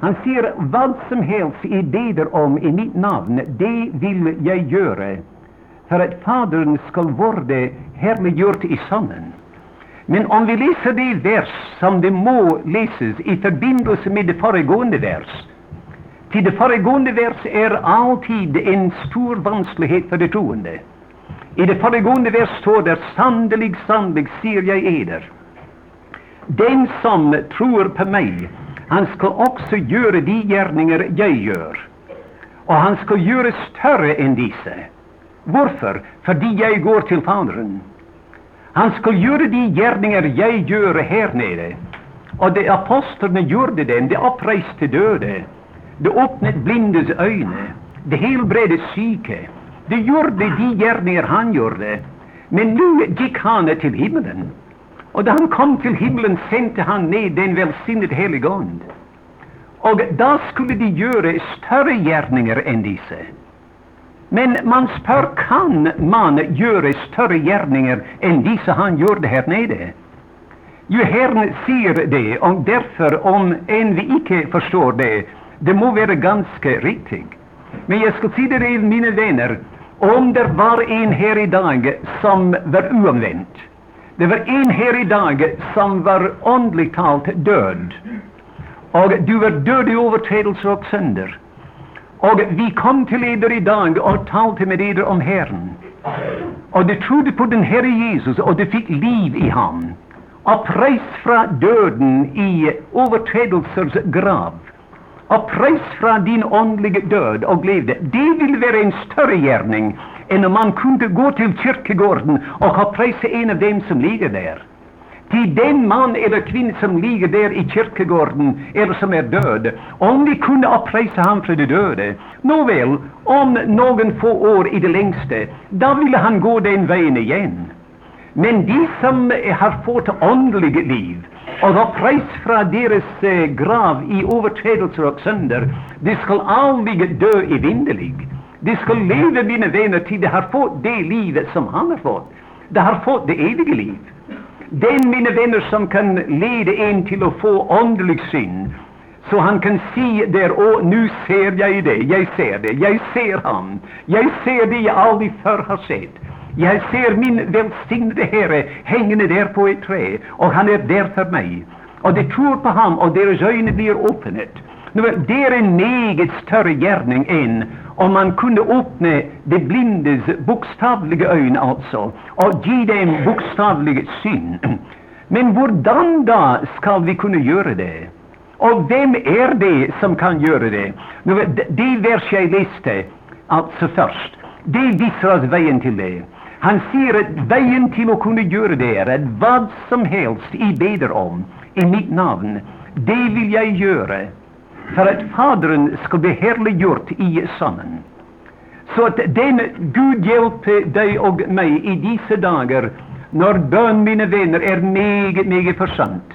[SPEAKER 1] Han säger, vad som helst I beder om i mitt namn, det vill jag göra, för att Fadern skall vara härliggjort i sonen. Men om vi läser det vers som det må läses i förbindelse med det föregående vers, till det föregående vers är alltid en stor vansklighet för de troende. I det föregående vers står det sannolikt, sannolikt ser jag eder. Den som tror på mig, han ska också göra de gärningar jag gör. Och han ska göra större än dessa. Varför? Fordi jag går till Fadern. Han ska göra de gärningar jag gör här nere. Och de apostlarna gjorde dem, de uppreste döde. De öppnade blindes ögon. De helbredde syke. De gjorde de gärningar han gjorde. Men nu gick han till himlen. Och då han kom till himlen sände han ned den välsignade helige Ande. Och då skulle de göra större gärningar än dessa. Men man spör, kan man göra större gärningar än dessa han gjorde här nere? Jo, Herren ser det, och därför, om en vi icke förstår det, det må vara ganska riktigt. Men jag ska säga det, mina vänner, om det var en här idag som var oomvänd, det var en här idag som var andligt talat död, och du var död i överträdelser och synder. Och vi kom till eder idag och talade med eder om Herren. Och du trodde på den Herre Jesus och du fick liv i honom. Och från döden i överträdelsers grav. Och från din andliga död och levde. Det vill vara en större gärning än om man kunde gå till kyrkogården och ha prisa en av dem som ligger där. Till den man eller kvinna som ligger där i kyrkogården eller som är död, om vi kunde uppresa honom från de döda, nåväl, om någon få år i det längsta, då ville han gå den vägen igen. Men de som har fått andligt liv och har pris från deras eh, grav i överträdelser och synder, de skall aldrig dö evinnerligt. De skall leva, mina vänner, till de har fått det livet som han har fått. De har fått det eviga liv. Den, mina vänner, som kan leda en till att få andlig syn, så han kan se där, och nu ser jag det, jag ser det, jag ser han, jag ser det jag aldrig förr har sett. Jag ser min välsignade Herre hängande där på ett träd, och han är där för mig. Och de tror på honom, och deras ögon blir öppnade. Det är en mycket större gärning än om man kunde öppna de blindes bokstavliga ögon alltså, och ge dem bokstavlig syn. Men hurdan då skall vi kunna göra det? Och vem är det som kan göra det? Nu, det vers jag läste, alltså först, det visar oss vägen till det. Han säger att vägen till att kunna göra det är att vad som helst I beder om i mitt namn, det vill jag göra för att Fadern ska bli härliggjort i Sonen. Så att den Gud hjälper dig och mig i dessa dagar, när bön, mina vänner, är mycket, mycket församt.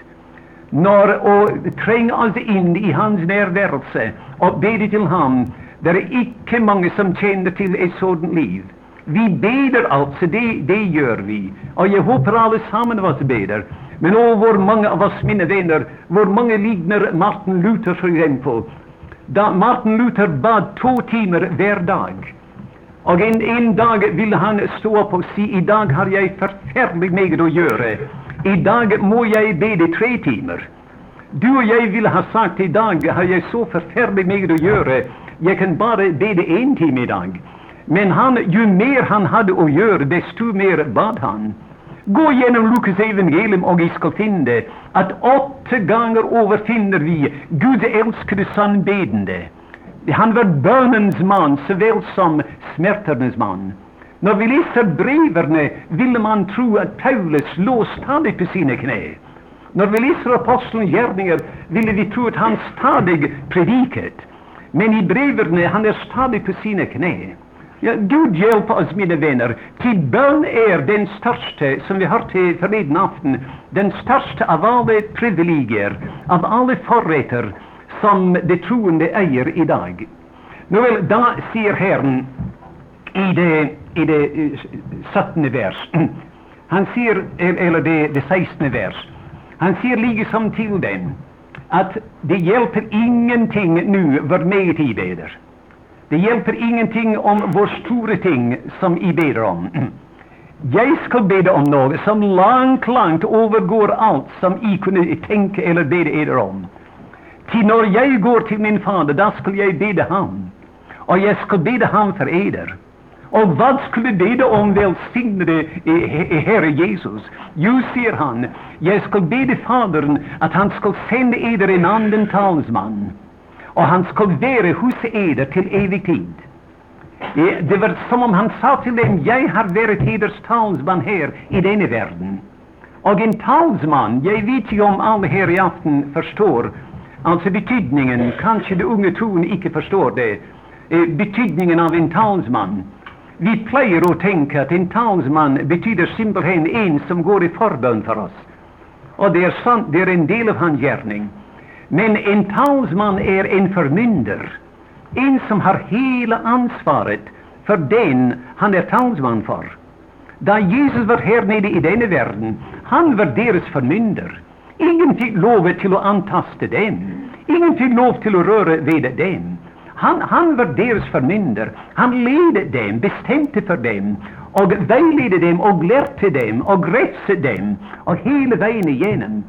[SPEAKER 1] När och träng oss in i hans närvarelse och beder till honom. Det är icke många som känner till ett sådant liv. Vi beder alltså, det, det gör vi. Och jag hoppas allesammans av oss beder. Men åh, hvor många av oss, mina vänner, hur många liknar Martin Luther för exempel. Da Martin Luther bad två timmar var dag. Och en, en dag ville han stå upp och säga, dag har jag förfärligt mycket att göra. dag må jag beda tre timmar. Du och jag ville ha sagt, i dag har jag så förfärligt mycket att göra. Jag kan bara beda en timme dag. Men han, ju mer han hade att göra, desto mer bad han. Gå igenom Lukas evangelium och vi ska finna att åtta gånger överfinner vi Guds älskade sannbedende. Han var bönens man såväl som smärternas man. När vi läser breven vill man tro att Paulus låg stadigt på sina knä. När vi läser apostelns gärningar vill vi tro att han stadigt predikat. Men i breven han är stadig på sina knä. Ja, Gud hjälp oss, mina vänner, till bön är den största, som vi hörde förleden afton, den största av alla privilegier, av alla förrätter som de troende äger idag. Nåväl, då säger Herren i det, i det eh, sjuttonde vers, han säger, eller det, det sextonde vers, han säger liksom till dem att det hjälper ingenting nu vad medtid tid beder. Det hjälper ingenting om vår stora ting som I ber om. Jag ska beda om något som långt, långt övergår allt som I kunde tänka eller beda eder om. Till när jag går till min fader, då skall jag beda honom, Och jag ska beda honom för eder. Och vad skulle beda om välsignade eh, Herre Jesus? Jo, säger han, jag ska beda Fadern att han ska sända eder en anden talsman och han ska vara hos eder till evig tid. Det var som om han sa till dem, jag har varit eders talsman här i denna världen. Och en talsman, jag vet ju om alla här i afton förstår, alltså betydningen, kanske de unga tron icke förstår det, eh, betydningen av en talsman. Vi plejer att tänka att en talsman betyder simpelthen en som går i förbön för oss. Och det är sant, det är en del av hans gärning. Men en talsman är en förmyndare, en som har hela ansvaret för den han är talsman för. Då Jesus var här nere i denna världen, han var deras förmyndare. Ingen fick lov till att antasta dem. Ingen fick lov till att röra vid dem. Han, han var deras förmyndare. Han ledde dem, bestämde för dem och vägledde dem och lärde dem och rättade dem och hela vägen igenom.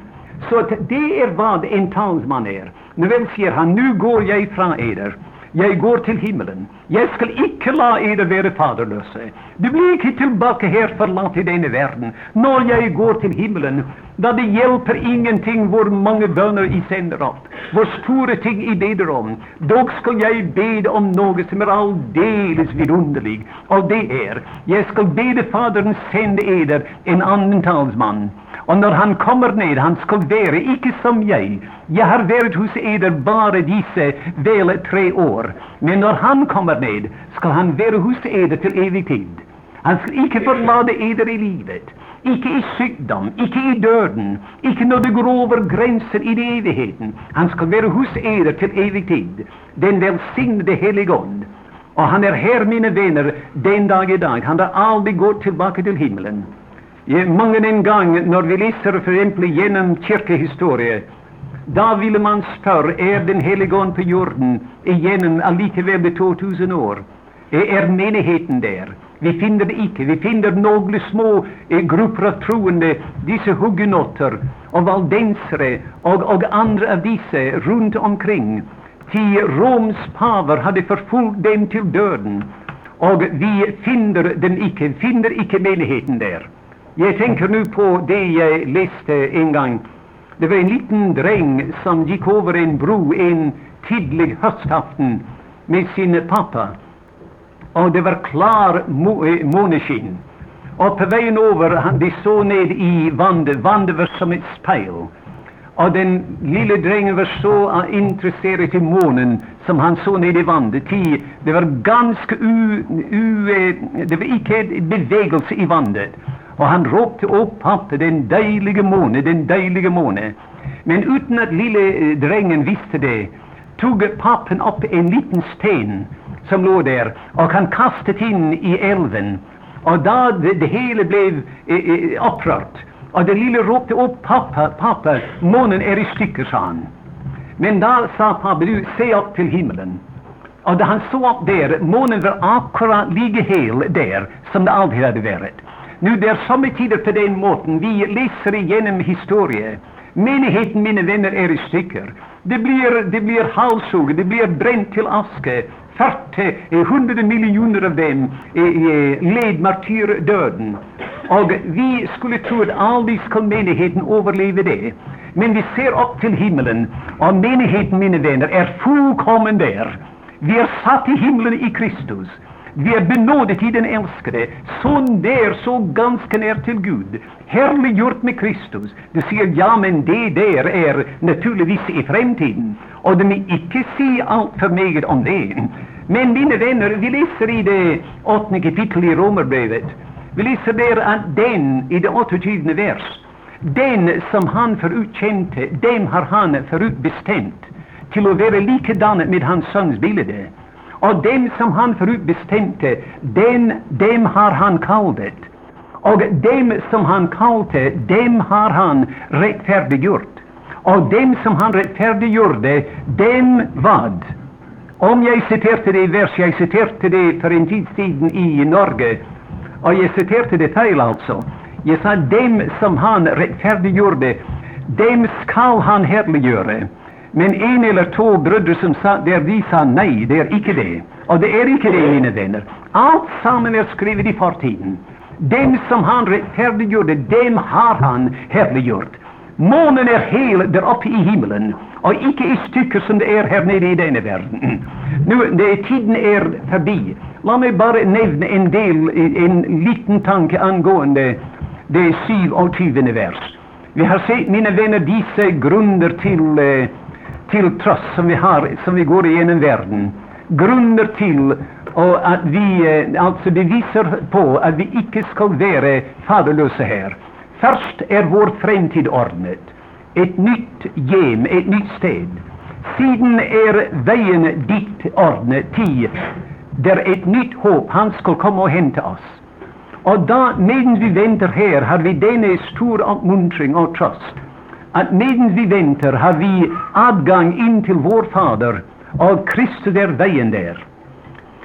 [SPEAKER 1] Så att det är vad en talsman är. Nu väl säger han, nu går jag ifrån eder. Jag går till himmelen. Jag skall icke la eder vara faderlösa. Du blir icke tillbaka här förlatt i denna världen. När jag går till himmelen, då det hjälper ingenting vår många böner i sänder upp, vår stora ting i beder om. Dock skall jag beda om något som är alldeles vidunderligt. Och det är, jag skall beda Fadern sända eder en annan talsman. Och när han kommer ned, han skall vara icke som jag. Jag har varit hos eder bara dessa väl tre år. Men när han kommer ned, skall han vara hos eder till evig tid. Han skall icke förlada eder i livet, icke i sjukdom, icke i döden, icke när det går över gränsen i evigheten. Han skall vara hos eder till evig tid. Den välsignade heligon. Och han är här, mina vänner, den dag i dag. Han har aldrig gått tillbaka till himlen. Mången en gång när vi läser för exempel genom kyrkohistoria, då vill man spöra, är den helige på jorden igenom allikeväl med 2000 år? Är menigheten där? Vi finner det icke. Vi finner några små eh, grupper av troende, dessa hugenotter och valdensare och, och andra av dessa runt omkring. Till Roms paver hade förföljt dem till döden. Och vi finner dem icke, finner icke menigheten där. Jag tänker nu på det jag läste en gång. Det var en liten dräng som gick över en bro en tidig höstafton med sin pappa. Och det var klar eh, måneskinn. Och på vägen över, de såg ned i vandet. Vandet var som ett spegel. Och den lille drängen var så ah, intresserad i månen som han såg ned i vandet. Det var ganska u, u, eh, det var icke bevegelse i vandet. Och han ropte upp pappa, den dejliga måne, den dejliga måne. Men utan att lille eh, drängen visste det, tog pappen upp en liten sten som låg där och han kastade in i älven. Och då det, det hela blev eh, eh upprört. Och den lille ropte upp pappa, pappa, månen är i stycken, sa han. Men då sa pappa, du, se upp till himlen. Och då han såg upp där, månen var akkurat lika hel där som det alltid hade varit. Nu, det är sommetider på den måten. Vi läser igenom historia. Menigheten, mina vänner, är i stycken. Det blir, det blir halshugg, det blir bränt till aska. 40, 100 miljoner av dem led martyrdøden. Og vi skulle tro at aldri skal menigheten overleve det. Men vi ser opp til himmelen, og menigheten, mine venner, er fullkommen der. Vi er satt i himmelen i Kristus. Vi er benådet i den elskede, så nær, så ganske nær til Gud. Herliggjort med Kristus. Du sier ja, men det der er naturligvis i fremtiden. Og du må ikke si altfor meget om det. Men mine venner, vi leser i det åttende kapitlet i Romerbrevet. Vi leser der at den, i det 28. vers, den som han forutkjente, dem har han forutbestemt til å være likadan med hans sønns bilde. Och dem som han forutbestemte, dem, dem har han kallat. Och dem som han kallade, dem har han rättfärdiggjort. Och dem som han rättfärdiggjorde, dem vad? Om jag citerade det vers, jag citerade det för en tid sedan i Norge, och jag citerade det fel alltså. Jag sa dem som han rättfärdiggjorde, dem skall han härliggöra. Men en eller två bröder som sa där de sa nej, det är icke det. Och det är icke det, mina vänner. Allt samman är skrivet i fortiden. Dem som han rättfärdiggjorde, dem har han härliggjort. Månen är hel där uppe i himlen och icke i stycken som det är här nere i denna världen. Nu, det, Tiden är förbi. Låt mig bara nämna en del, en liten tanke angående det 27. vers. Vi har sett, mina vänner, dessa grunder till eh, till tröst som vi har, som vi går igenom världen, grunder till och att vi eh, alltså det visar på att vi icke skall vara faderlösa här. Först är vår framtid ordnad, ett nytt gem, ett nytt sted. Sedan är vägen dit ordnad, till där ett nytt hopp, han skall komma och hämta oss. Och då, medan vi väntar här, har vi denne stora uppmuntran och tröst att medan vi väntar har vi adgang in till vår Fader, och Kristus är vägen där.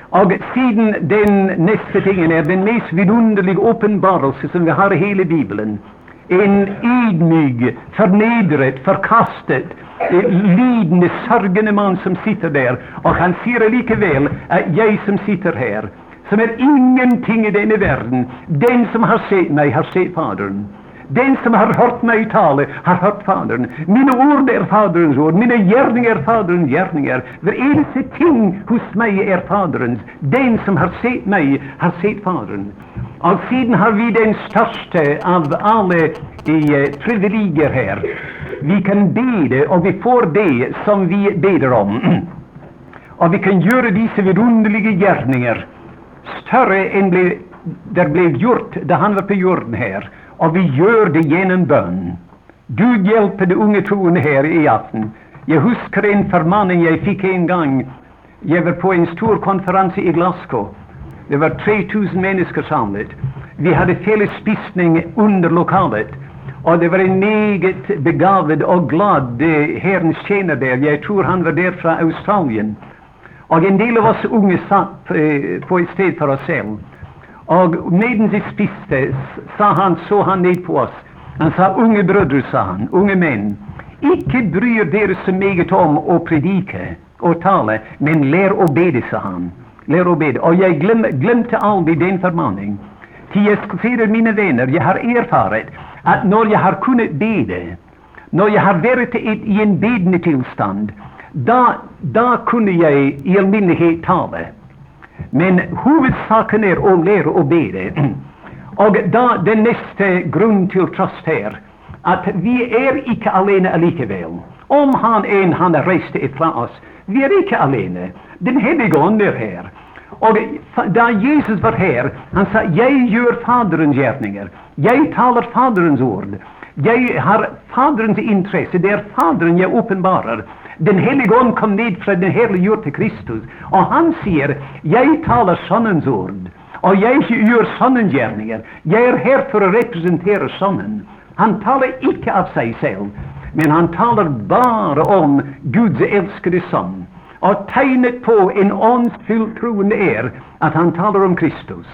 [SPEAKER 1] Och sedan den nästa tingen är den mest vidunderliga uppenbarelse som vi har i hela Bibeln. en ydmyk, förnedrad, förkastad, eh, lidande, sörjande man som sitter där. Och han säger lika väl att jag som sitter här, som är ingenting i denna världen, den som har sett mig har sett Fadern. Den som har hört mig tala har hört Fadern. Mina ord är Faderns ord, mina gärningar är Faderns gärningar. Varenda ting hos mig är Faderns. Den som har sett mig har sett Fadern. Och sedan har vi den största av alla de privilegier eh, här. Vi kan beda, och vi får det som vi beder om. Och vi kan göra dessa vidunderliga gärningar, större än det blev gjort då han var på jorden här. Och vi gör det genom bön. Gud hjälper de unga troende här i aften. Jag huskar en förmaning jag fick en gång. Jag var på en stor konferens i Glasgow. Det var 3000 människor samlade. Vi hade felles spisning under lokalet. Och det var en mycket begåvad och glad eh, Herrens tjänare där. Jag tror han var där från Australien. Och en del av oss unga satt eh, på ett ställe för oss själva. Och medan de spiste, sa han, så han ned på oss. Han sa, 'Unge bröder, sa han, 'unge män, icke bryr er så mycket om att predika och tala, men lär och bede, sa han. Lär och bede. Och jag glöm, glömde aldrig den formaning. Til jag sier, mina vänner, jag har erfarit att när jag har kunnat bede, när jag har varit i en bedende tilstand, då, då kunde jag i allmänhet tala. Men huvudsaken är å lære å bede. Og da den neste grunn til trøst her, at vi er ikke alene allikevel. Om han en han reiste ifra oss, vi er ikke alene. Den hellige ånd er her. Og da Jesus var her, han sa 'Jeg gjør Faderens gjerninger'. Jeg taler Faderens ord. Jeg har Faderens interesse. Det er Faderen jeg åpenbarer. Den helige Ande kom ned från den herliggjorte Kristus, Och han säger, jag talar Sannens ord', och jag gör Sønnens gärningar. Jag är här för att representera Sønnen. Han talar icke av sig själv. men han talar bara om Guds älskade Son. Och tecknet på en åndsfylt troende är att han talar om Kristus.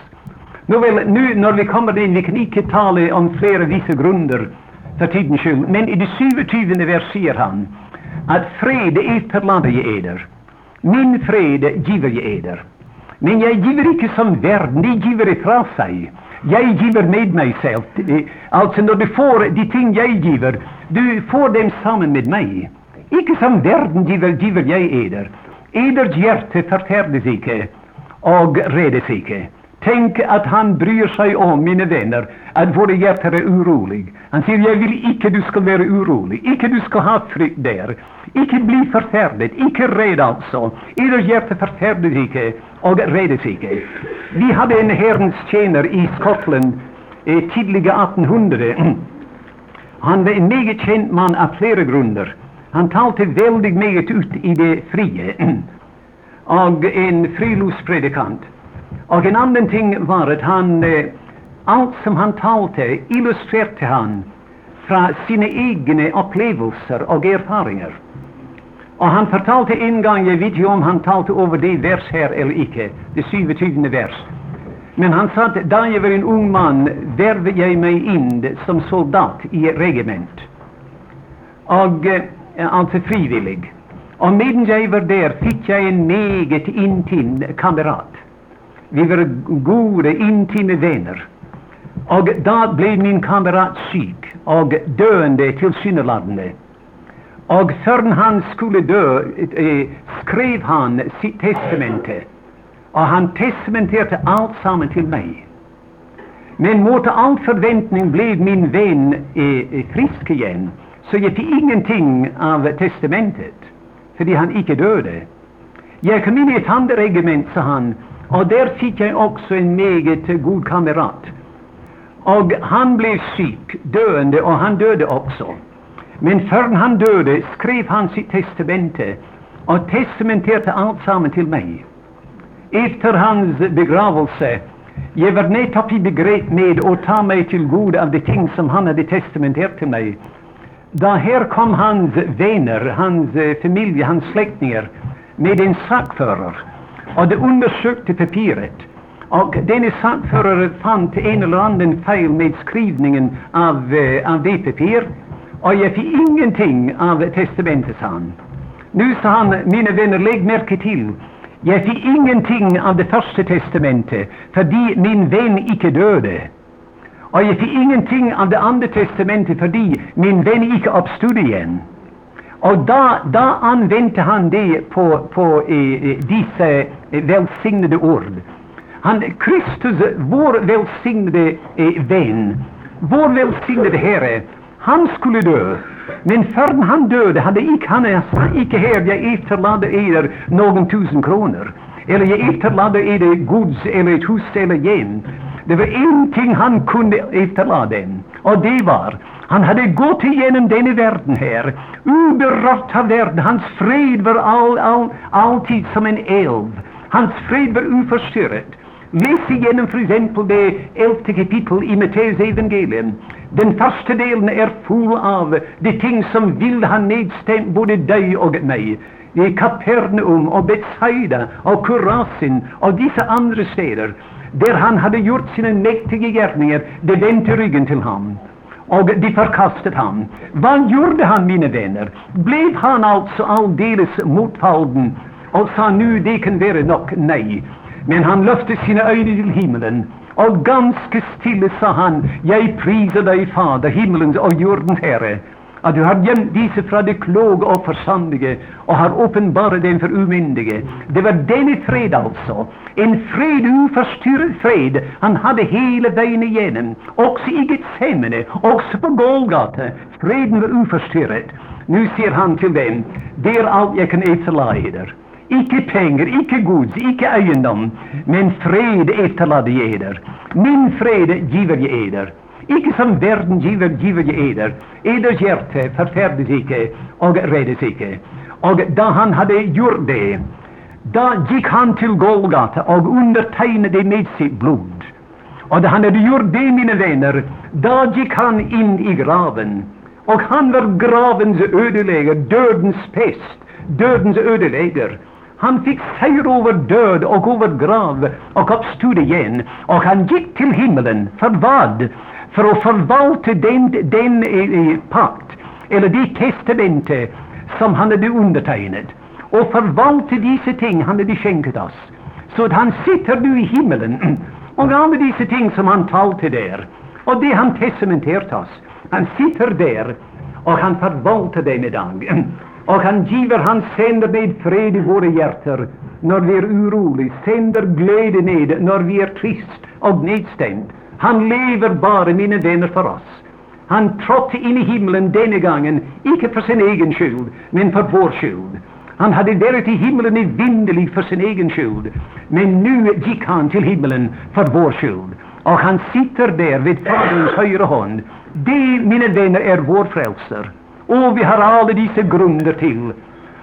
[SPEAKER 1] Nåväl, nu, när vi kommer in, vi kan icke tala om flera vissa grunder för tidens skull. men i det 27. vers säger han at fred etterlater jeg eder. Min fred giver jeg eder. Men jeg giver ikke som verden, de giver ifra seg. Jeg giver med meg selv. Altså, når du får de ting jeg giver, du får dem sammen med meg. Ikke som verden giver, giver jeg eder. Eders hjerte forferdes ikke og redes ikke. Tänk att han bryr sig om, mina vänner, att våra hjärtan är oroliga. Han säger, jag vill icke du ska vara orolig, icke du ska ha frykt där, icke bli forferdet, icke rädd alltså, Eders hjärta forferdes icke och räddes icke. Vi hade en Herrens tjänare i Skottland eh, tidiga 1800. Han var en mycket känd man av flera grunder. Han talte väldigt mycket ut i det fria. och en friluftspredikant. Och en annan ting var att han eh, allt som han talte, illustrerade han från sina egna upplevelser och erfarenheter. Och han fortalte en gång, jag vet inte om han talte över det vers här eller icke, det 27. vers, men han sa att då jag var en ung man värvade jag mig in som soldat i ett regement. Och, eh, alltså frivillig. Och medan jag var där fick jag en mycket intim kamrat. Vi var goda, intima vänner. Och då blev min kamrat sjuk och döende, tilsynelatende. Och förrän han skulle dö eh, eh, skrev han sitt testamente. Och han testamenterade allt samman till mig. Men mot all förväntning blev min vän eh, frisk igen, så jag fick ingenting av testamentet, för han icke döde. Jag kom in i ett annet regiment, sa han, och där fick jag också en mycket god kamrat. Och han blev sjuk, döende, och han döde också. Men förrän han döde skrev han sitt testamente och testamenterade allt samman till mig. Efter hans begravelse jag var nettopp i begrep med att ta mig till god av de ting som han hade testamenterat till mig. Då här kom hans vänner, hans eh, familj, hans släktingar med en sakfører, och de undersökte papiret. och denne förare fann till en eller annan fel med skrivningen av, eh, av det papir, Och jag fick ingenting av testamentet, sa han. Nu sa han, mina vänner, lägg märke till, jag fick ingenting av det första testamentet fördi min vän icke döde. Och jag fick ingenting av det andra testamentet fördi min vän icke uppstod igen. Och då, då använde han det på, på eh, eh dessa eh, välsignade ord. Han, Kristus, vår välsignade eh, vän, vår välsignade Herre, han skulle dö. Men förrän han döde hade icke han sa icke här, jag efterlade eder någon tusen kronor. Eller jag efterlade eder gods eller ett hus eller hjem. Det var ingenting han kunde efterlade. Och det var han hade gått igenom denna världen här, oberört av världen. Hans fred var all, all, alltid som en eld. Hans fred var oförstörd. Läs igenom, fru f.eks. det elfte kapitlet i Matteus evangelium. Den första delen är full av de ting som vill ha nedstämt både dig och mig. I Kapernaum och Betsaida och Kurasin och dessa andra städer där han hade gjort sina mäktiga gärningar, de vände ryggen till honom och de förkastade han. Vad gjorde han, mina vänner? Blev han alltså alldeles motfallen och sa nu det kan vara nog, nej. Men han löfte sina ögon till himmelen, och ganska stille sa han, jag prisar dig, Fader, himmelens och jordens Herre, at du har gjemt disse fra det kloka og forstandige, og har åpenbart dem for umyndige. Det var denne fred, altså. En fred, uforstyrret fred, han hadde hele veien igjennom. Også i Getsemane, også på Golgata. Freden var uforstyrret. Nå sier han til dem, det er alt jeg kan etterlate er. Ikke penger, ikke gods, ikke eiendom, men fred etterlater jeg eder. Min fred giver jeg eder. Ikke som verden giver, giver jeg eder. Eders hjerte forferdes ikke og reddes ikke. Og da han hadde gjort det, da gikk han til Golgata og undertegnet det med sitt blod. Og da han hadde gjort det, mine venner, da gikk han inn i graven. Och han var gravens ødelegger, dödens pest, dödens ødelegger. Han fick seger över död och över grav och uppstod igen. Och han gick till himmelen. För vad? För att förvalta den, den eh, eh, pakt, eller det testamente som han hade undertecknat, och förvalta dessa ting han hade skänkt oss. Så att han sitter nu i himmelen och alla dessa ting som han talte där och det han testamenterat oss. Han sitter där och han förvaltar dem idag. Och han giver, han sänder med fred i våra hjärtan när vi är oroliga, sänder glädje ned när vi är trist och nedstämd. Han lever bara, mina vänner, för oss. Han trådde in i himlen denna gången, icke för sin egen skuld, men för vår skuld. Han hade varit i himlen evinnerlig för sin egen skuld, men nu gick han till himlen för vår skuld. Och han sitter där vid Faderns högra hand. Det, mina vänner, är vår frälsare. Och vi har alla dessa grunder till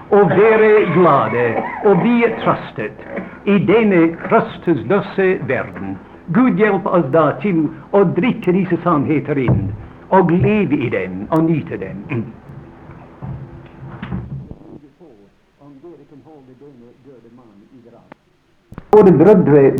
[SPEAKER 1] och vara glada och bli tröstet i denna trösteslösa världen. Gud hjälp oss då till att dricka dessa sannheter in och leva i dem och njuta dem. Både bröder